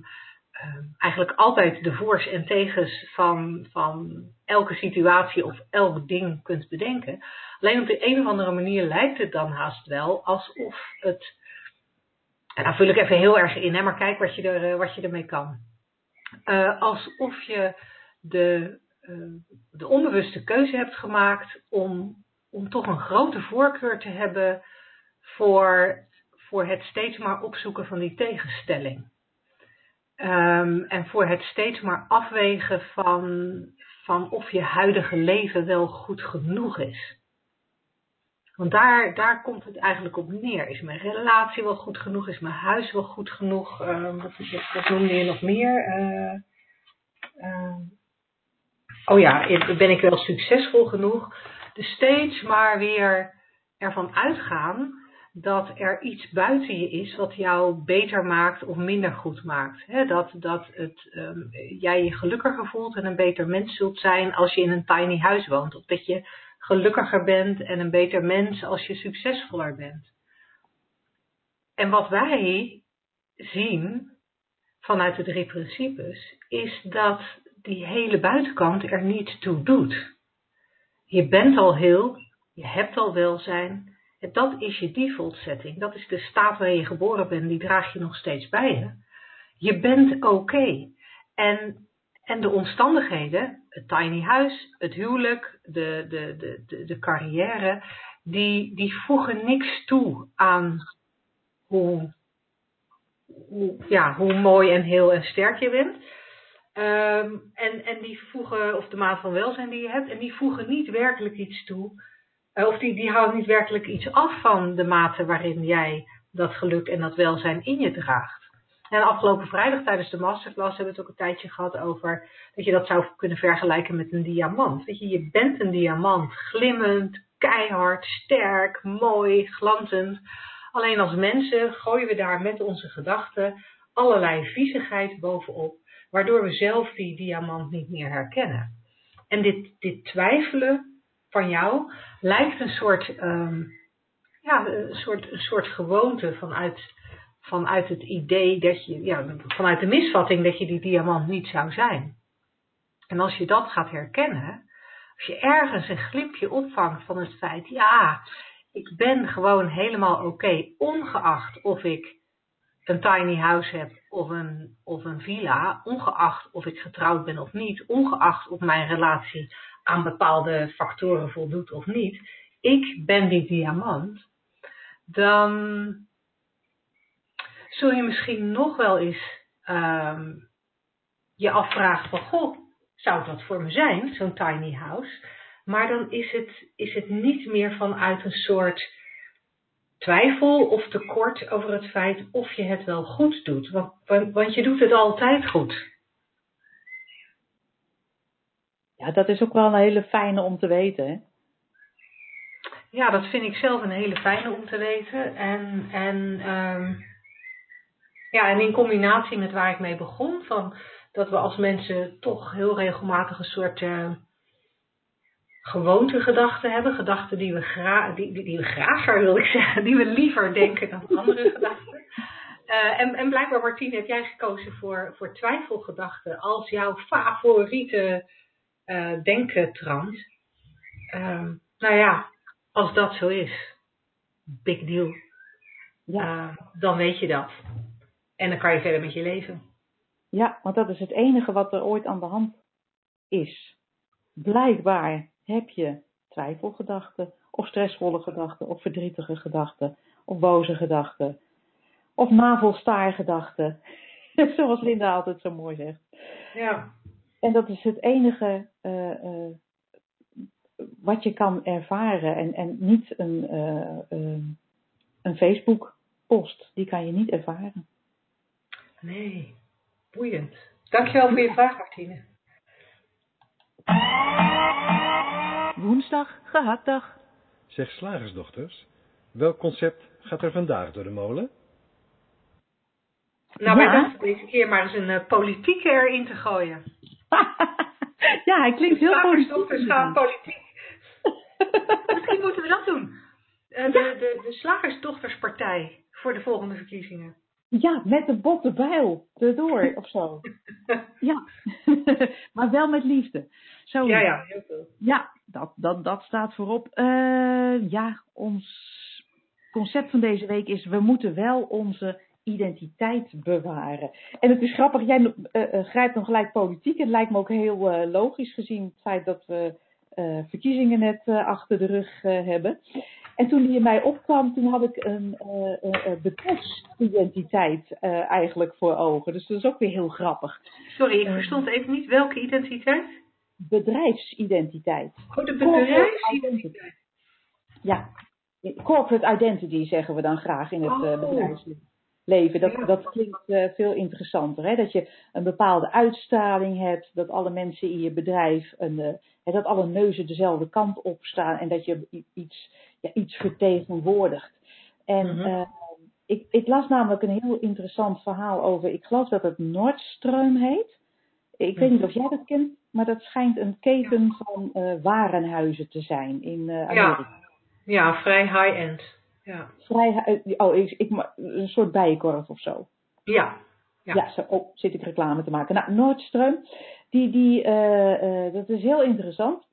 eigenlijk altijd de voor's en tegens van, van elke situatie of elk ding kunt bedenken. Alleen op de een of andere manier lijkt het dan haast wel alsof het. En daar vul ik even heel erg in, hè, maar kijk wat je, er, eh, wat je ermee kan. Uh, alsof je de, de onbewuste keuze hebt gemaakt om, om toch een grote voorkeur te hebben voor, voor het steeds maar opzoeken van die tegenstelling. Um, en voor het steeds maar afwegen van, van of je huidige leven wel goed genoeg is. Want daar, daar komt het eigenlijk op neer. Is mijn relatie wel goed genoeg? Is mijn huis wel goed genoeg? Uh, wat, is noemde je nog meer? Uh, oh ja, ben ik wel succesvol genoeg? Dus steeds maar weer ervan uitgaan dat er iets buiten je is wat jou beter maakt of minder goed maakt. dat dat het, um, jij je gelukkiger voelt en een beter mens zult zijn als je in een tiny huis woont. Of dat je gelukkiger bent en een beter mens als je succesvoller bent. En wat wij zien vanuit de drie principes is dat die hele buitenkant er niet toe doet. Je bent al heel, je hebt al welzijn, dat is je default setting. Dat is de staat waar je geboren bent. Die draag je nog steeds bij je. Je bent oké. En, en de omstandigheden, het tiny huis, het huwelijk, de, de, de, de, carrière, die, die voegen niks toe aan hoe, ja, hoe mooi en heel en sterk je bent. Um, en, en die voegen, of de maat van welzijn die je hebt, en die voegen niet werkelijk iets toe of die, die houdt niet werkelijk iets af van de mate waarin jij dat geluk en dat welzijn in je draagt. En afgelopen vrijdag tijdens de masterclass hebben we het ook een tijdje gehad over dat je dat zou kunnen vergelijken met een diamant. Weet je, je bent een diamant, glimmend, keihard, sterk, mooi, glanzend. Alleen als mensen gooien we daar met onze gedachten allerlei viezigheid bovenop, waardoor we zelf die diamant niet meer herkennen. En dit, dit twijfelen van jou lijkt een soort, um, ja, een soort, een soort gewoonte vanuit, vanuit het idee dat je, ja, vanuit de misvatting dat je die diamant niet zou zijn. En als je dat gaat herkennen, als je ergens een glimpje opvangt van het feit, ja, ik ben gewoon helemaal oké, ongeacht of ik een tiny house heb of een, of een villa, ongeacht of ik getrouwd ben of niet, ongeacht of mijn relatie aan bepaalde factoren voldoet of niet, ik ben die diamant, dan zul je misschien nog wel eens um, je afvragen van, goh, zou dat voor me zijn, zo'n tiny house? Maar dan is het, is het niet meer vanuit een soort twijfel of tekort over het feit of je het wel goed doet. Want, want je doet het altijd goed. Ja, dat is ook wel een hele fijne om te weten. Hè? Ja, dat vind ik zelf een hele fijne om te weten. En, en, ehm, ja, en in combinatie met waar ik mee begon, van dat we als mensen toch heel regelmatig een soort uh, gewoontegedachten hebben. Gedachten die we, graag, die, die, die, we grager, wil ik zeggen, die we liever denken dan andere <laughs> gedachten. Uh, en, en blijkbaar, Martine, heb jij gekozen voor, voor twijfelgedachten als jouw favoriete uh, denkentrand. Uh, nou ja, als dat zo is, big deal. Ja. dan weet je dat. En dan kan je verder met je leven. Ja, want dat is het enige wat er ooit aan de hand is. Blijkbaar heb je twijfelgedachten, of stressvolle gedachten, of verdrietige gedachten, of boze gedachten, of navelstaargedachten. <laughs> Zoals Linda altijd zo mooi zegt. Ja. En dat is het enige wat je kan ervaren en, en niet een, uh, een Facebook-post. Die kan je niet ervaren. Nee, boeiend. Dankjewel voor je vraag, Martine. Woensdag, gehaktdag. Zeg slagersdochters, welk concept gaat er vandaag door de molen? Nou, wij dachten deze keer maar eens een uh, politieke erin te gooien. <laughs> <laughs> ja, hij klinkt heel gaan politiek. <laughs> Misschien moeten we dat doen. Uh, de, de, de Slagersdochterspartij voor de volgende verkiezingen. Ja, met de botte bijl erdoor <laughs> of zo. ja, maar wel met liefde. Zo. Ja, ja, heel veel. Ja, dat, dat, dat staat voorop. Uh, ja, ons concept van deze week is: we moeten wel onze identiteit bewaren. En het is grappig, jij uh, uh, grijpt dan gelijk politiek. Het lijkt me ook heel logisch gezien het feit dat we verkiezingen net achter de rug hebben. En toen die in mij opkwam, toen had ik een bedrijfsidentiteit eigenlijk voor ogen. Dus dat is ook weer heel grappig. Sorry, ik verstond even niet welke identiteit? Bedrijfsidentiteit. Oh, de bedrijfsidentiteit. Ja, corporate identity zeggen we dan graag in het oh. bedrijfsleven. Dat, ja. dat klinkt veel interessanter. Hè? Dat je een bepaalde uitstraling hebt, dat alle mensen in je bedrijf, een, dat alle neuzen dezelfde kant op staan en dat je iets ja, iets vertegenwoordigt. En mm -hmm. uh, ik, ik, las namelijk een heel interessant verhaal over, ik geloof dat het Nordstreum heet. Ik weet niet of jij dat kent, maar dat schijnt een keten van warenhuizen te zijn in Amerika. Ja, ja vrij high-end. Ja. Vrij, oh, ik, ik, een soort bijenkorf of zo. Ja. Ja, ja zo oh, zit ik reclame te maken. Nou, Nordstreum, die, die, dat is heel interessant.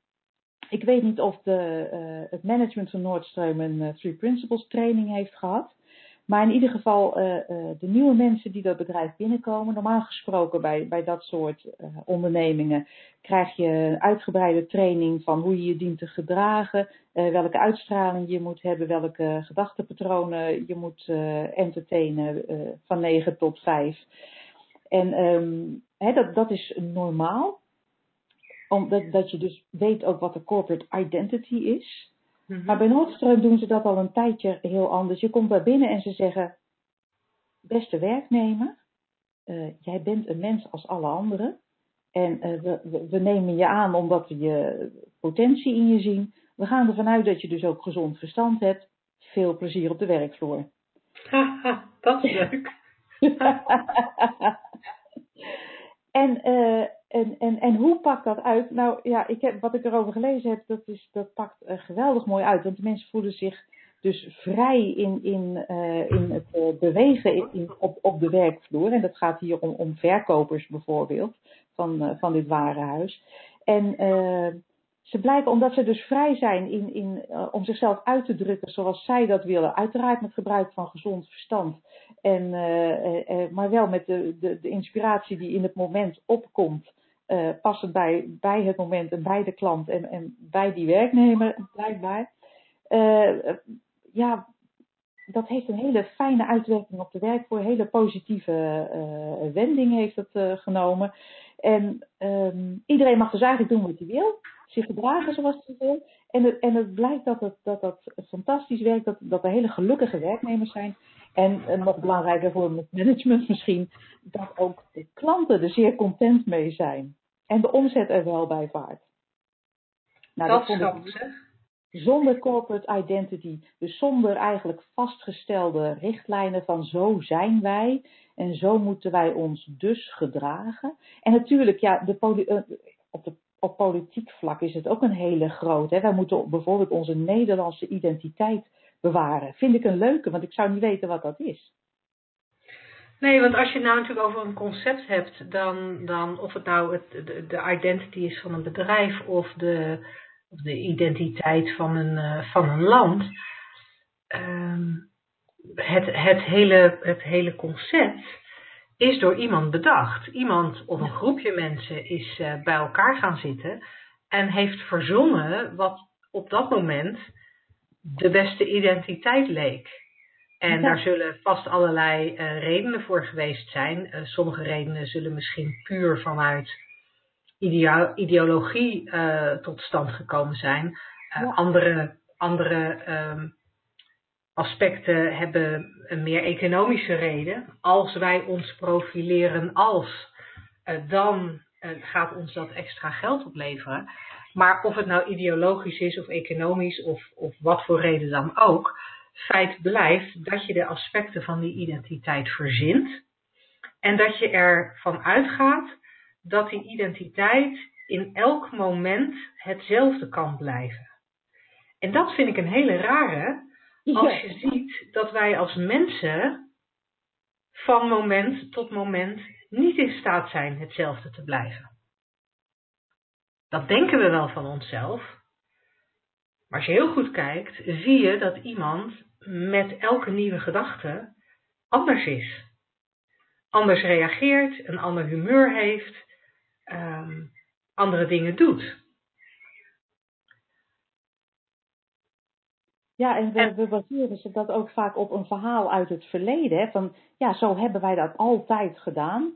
Ik weet niet of de, uh, het management van Noordstreum een uh, Three Principles training heeft gehad. Maar in ieder geval, uh, de nieuwe mensen die dat bedrijf binnenkomen, normaal gesproken bij, bij dat soort ondernemingen, krijg je een uitgebreide training van hoe je je dient te gedragen, welke uitstraling je moet hebben, welke gedachtenpatronen je moet entertainen van 9 tot 5. En hè, dat, dat is normaal omdat dat je dus weet ook wat de corporate identity is. Mm-hmm. Maar bij Nordstreum doen ze dat al een tijdje heel anders. Je komt daar binnen en ze zeggen: Beste werknemer, uh, jij bent een mens als alle anderen. En uh, we, we, nemen je aan omdat we je potentie in je zien. We gaan ervan uit dat je dus ook gezond verstand hebt. Veel plezier op de werkvloer. Haha, <laughs> dat is leuk. <laughs> <laughs> en uh, en, en, en hoe pakt dat uit? Nou ja, ik heb, wat ik erover gelezen heb, dat, is, dat pakt uh, geweldig mooi uit. Want de mensen voelen zich dus vrij in, in, uh, in het uh, bewegen in, in, op, op de werkvloer. En dat gaat hier om, om verkopers bijvoorbeeld van, van dit warenhuis. En ze blijken, omdat ze dus vrij zijn in, in, om zichzelf uit te drukken zoals zij dat willen. Uiteraard met gebruik van gezond verstand. En, maar wel met de, de, de inspiratie die in het moment opkomt uh, passen bij, bij het moment en bij de klant en, en bij die werknemer, blijkbaar. Uh, ja, dat heeft een hele fijne uitwerking op de werkvoer. Een hele positieve uh, wending heeft het genomen. En um, iedereen mag dus eigenlijk doen wat hij wil. Zich gedragen zoals hij wil. En het, en het blijkt dat het, dat, dat fantastisch werkt. Dat, dat er hele gelukkige werknemers zijn. En nog belangrijker voor het management misschien. Dat ook de klanten er zeer content mee zijn. En de omzet er wel bij vaart. Nou, dat, dat vond ik, zeg. Zonder corporate identity, dus zonder eigenlijk vastgestelde richtlijnen van zo zijn wij en zo moeten wij ons dus gedragen. En natuurlijk, ja, de, eh, op, de, op politiek vlak is het ook een hele grote. Hè. Wij moeten bijvoorbeeld onze Nederlandse identiteit bewaren. Vind ik een leuke, want ik zou niet weten wat dat is. Nee, want als je nou natuurlijk over een concept hebt, dan, dan of het nou het, de, de identity is van een bedrijf of de, of de identiteit van een, uh, van een land. Um, het, het, hele, het hele concept is door iemand bedacht. Iemand of een groepje mensen is uh, bij elkaar gaan zitten en heeft verzonnen wat op dat moment de beste identiteit leek. En daar zullen vast allerlei uh, redenen voor geweest zijn. Uh, sommige redenen zullen misschien puur vanuit ideo ideologie uh, tot stand gekomen zijn. Andere, andere um, aspecten hebben een meer economische reden. Als wij ons profileren als, dan gaat ons dat extra geld opleveren. Maar of het nou ideologisch is of economisch of, of wat voor reden dan ook feit blijft dat je de aspecten van die identiteit verzint en dat je ervan uitgaat dat die identiteit in elk moment hetzelfde kan blijven. En dat vind ik een hele rare, als je ziet dat wij als mensen van moment tot moment niet in staat zijn hetzelfde te blijven. Dat denken we wel van onszelf, maar als je heel goed kijkt, zie je dat iemand met elke nieuwe gedachte anders is. Anders reageert, een ander humeur heeft, um, andere dingen doet. Ja, en we, we baseren ze dat ook vaak op een verhaal uit het verleden. Hè? Van ja, zo hebben wij dat altijd gedaan.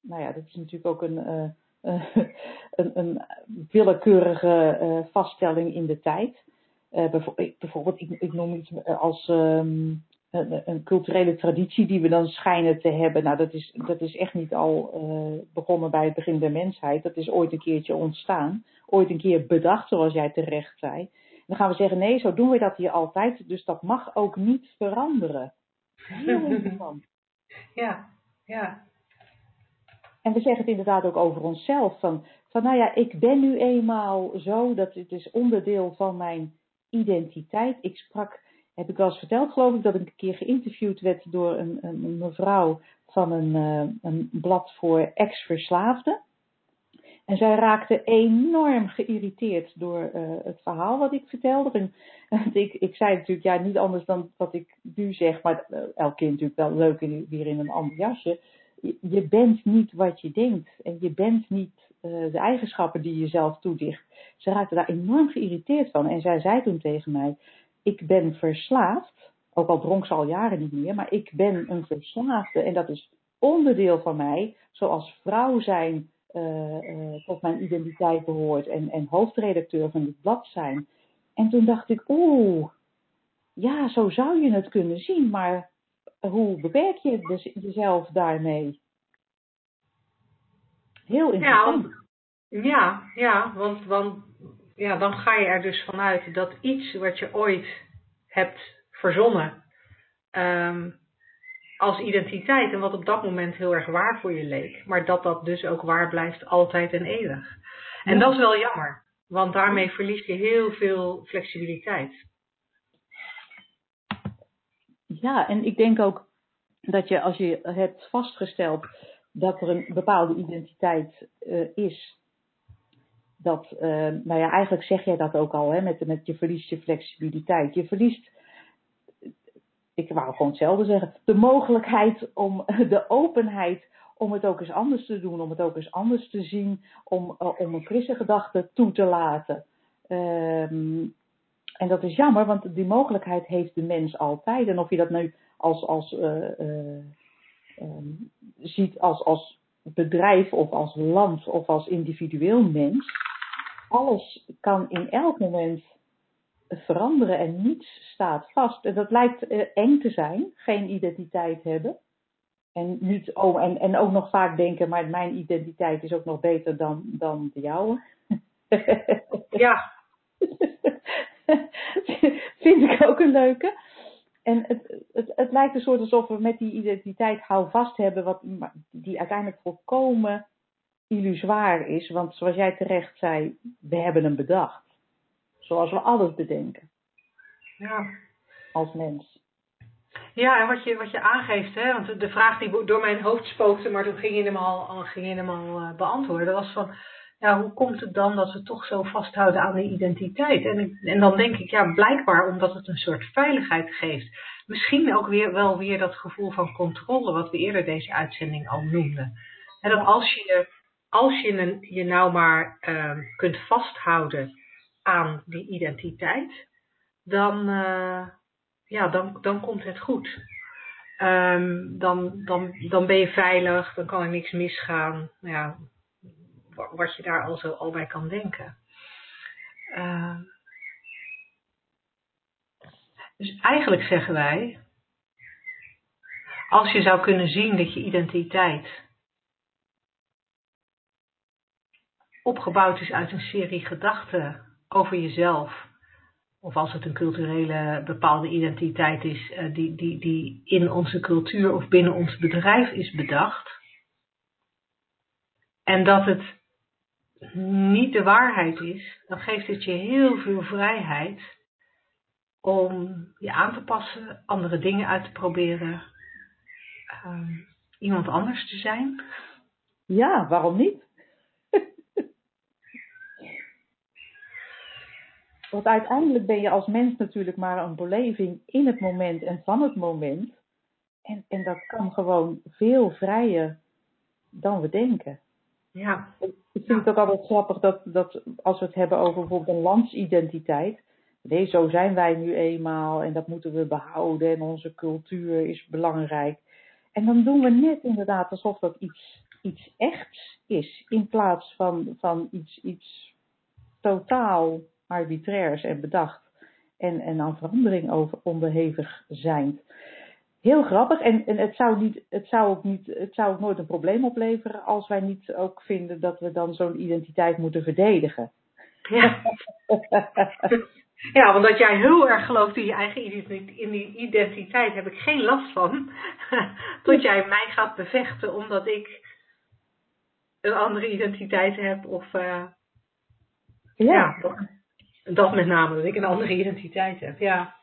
Nou ja, dat is natuurlijk ook een, uh, <laughs> een, een willekeurige uh, vaststelling in de tijd. Uh, bijvoorbeeld, ik, ik, noem iets als um, een, een, culturele traditie die we dan schijnen te hebben. Nou, dat is, dat is echt niet al uh, begonnen bij het begin der mensheid. Dat is ooit een keertje ontstaan. Ooit een keer bedacht, zoals jij terecht zei. dan gaan we zeggen, nee, zo doen we dat hier altijd. Dus dat mag ook niet veranderen. <laughs> Heel interessant. Ja, ja. En we zeggen het inderdaad ook over onszelf. Van, van nou ja, ik ben nu eenmaal zo, dat het is onderdeel van mijn identiteit. Ik sprak, heb ik wel eens verteld geloof ik, dat ik een keer geïnterviewd werd door een, een mevrouw van een, uh, een blad voor ex-verslaafden. En zij raakte enorm geïriteerd door uh, het verhaal wat ik vertelde. En, ik, ik zei natuurlijk ja, niet anders dan wat ik nu zeg, maar uh, elke keer natuurlijk wel leuk in, weer in een ander jasje je bent niet wat je denkt. En je bent niet uh, de eigenschappen die je zelf toedicht. Ze raakte daar enorm geïrriteerd van. En zij zei toen tegen mij: Ik ben verslaafd. Ook al dronk ze al jaren niet meer, maar ik ben een verslaafde. En dat is onderdeel van mij, zoals vrouw zijn uh, tot mijn identiteit behoort en, en hoofdredacteur van dit blad zijn. En toen dacht ik, oeh, ja, zo zou je het kunnen zien, maar hoe beperk je dus jezelf daarmee? Heel interessant. Ja, ja, ja want, want ja, dan ga je er dus vanuit dat iets wat je ooit hebt verzonnen um, als identiteit en wat op dat moment heel erg waar voor je leek, maar dat dat dus ook waar blijft altijd en eeuwig. En dat is wel jammer, want daarmee verlies je heel veel flexibiliteit. Ja, en ik denk ook dat je als je hebt vastgesteld dat er een bepaalde identiteit uh, is, dat, uh, nou ja, eigenlijk zeg jij dat ook al, hè, met, met je verliest je flexibiliteit. Je verliest, ik wou gewoon hetzelfde zeggen, de mogelijkheid om, <laughs> de openheid om het ook eens anders te doen, om het ook eens anders te zien, om, uh, om een frisse gedachte toe te laten. Um, en dat is jammer, want die mogelijkheid heeft de mens altijd. En of je dat nu als, als, uh, uh, um, ziet als, als bedrijf of als land of als individueel mens, alles kan in elk moment veranderen en niets staat vast. En dat lijkt uh, eng te zijn, geen identiteit hebben. En, niet, oh, en, en ook nog vaak denken, maar mijn identiteit is ook nog beter dan, dan de jouwe. <laughs> ja, <laughs> <laughs> Vind ik ook een leuke. En het, het, het lijkt een soort alsof we met die identiteit houvast hebben, wat, die uiteindelijk volkomen illusoir is. Want zoals jij terecht zei, we hebben hem bedacht. Zoals we alles bedenken. Ja. Als mens. Ja, en wat je, wat je aangeeft, hè, want de vraag die door mijn hoofd spookte, maar toen ging je hem al, ging je hem al uh, beantwoorden, was van, ja, hoe komt het dan dat we toch zo vasthouden aan die identiteit? En, en dan denk ik, ja, blijkbaar omdat het een soort veiligheid geeft. Misschien ook weer wel weer dat gevoel van controle, wat we eerder deze uitzending al noemden. En dat als je, als je je nou maar uh, kunt vasthouden aan die identiteit, dan, uh, ja, dan, dan komt het goed. Um, dan, dan, dan ben je veilig, dan kan er niks misgaan. Nou ja, wat je daar al zo al bij kan denken. Uh, dus eigenlijk zeggen wij, als je zou kunnen zien dat je identiteit opgebouwd is uit een serie gedachten over jezelf, of als het een culturele bepaalde identiteit is uh, die, die, die in onze cultuur of binnen ons bedrijf is bedacht, en dat het niet de waarheid is, dan geeft het je heel veel vrijheid om je aan te passen, andere dingen uit te proberen, uh, iemand anders te zijn. Ja, waarom niet? <laughs> Want uiteindelijk ben je als mens natuurlijk maar een beleving in het moment en van het moment. En, en dat kan gewoon veel vrijer dan we denken. Ja. Ik vind het ook altijd grappig dat, dat als we het hebben over bijvoorbeeld een landsidentiteit. Nee, zo zijn wij nu eenmaal en dat moeten we behouden en onze cultuur is belangrijk. En dan doen we net inderdaad alsof dat iets, iets echts is, in plaats van, van iets, iets totaal arbitrairs en bedacht en, en aan verandering over onderhevig zijn. Heel grappig en, en het, zou niet, het, zou ook niet, het zou ook nooit een probleem opleveren als wij niet ook vinden dat we dan zo'n identiteit moeten verdedigen. Ja. ja, want dat jij heel erg gelooft in je eigen in die identiteit heb ik geen last van. <laughs> Tot jij mij gaat bevechten omdat ik een andere identiteit heb of uh, ja, ja dat, met name, dat ik een andere identiteit heb. Ja.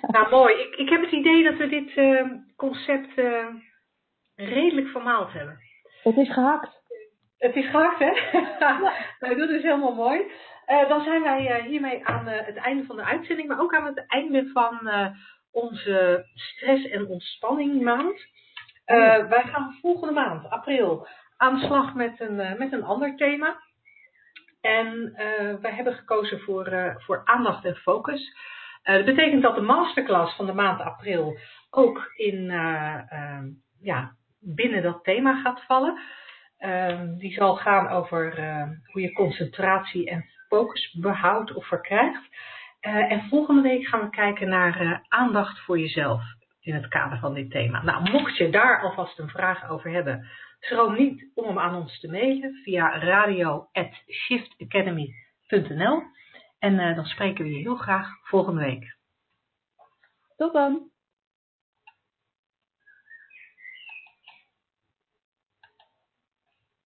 Nou, mooi. Ik, ik heb het idee dat we dit uh, concept uh, redelijk vermaald hebben. Het is gehakt. Het is gehakt, hè? <laughs> nou, dat is helemaal mooi. Uh, dan zijn wij hiermee aan het einde van de uitzending, maar ook aan het einde van onze stress- en ontspanning maand. wij gaan volgende maand, april, aan de slag met een, met een ander thema. En wij hebben gekozen voor, voor aandacht en focus. Uh, dat betekent dat de masterclass van de maand april ook in, uh, uh, ja, binnen dat thema gaat vallen. Ehm, die zal gaan over hoe je concentratie en focus behoudt of verkrijgt. en volgende week gaan we kijken naar aandacht voor jezelf in het kader van dit thema. Nou, mocht je daar alvast een vraag over hebben, schroom niet om hem aan ons te mailen via radio.shiftacademy.nl. En uh, dan spreken we je heel graag volgende week. Tot dan!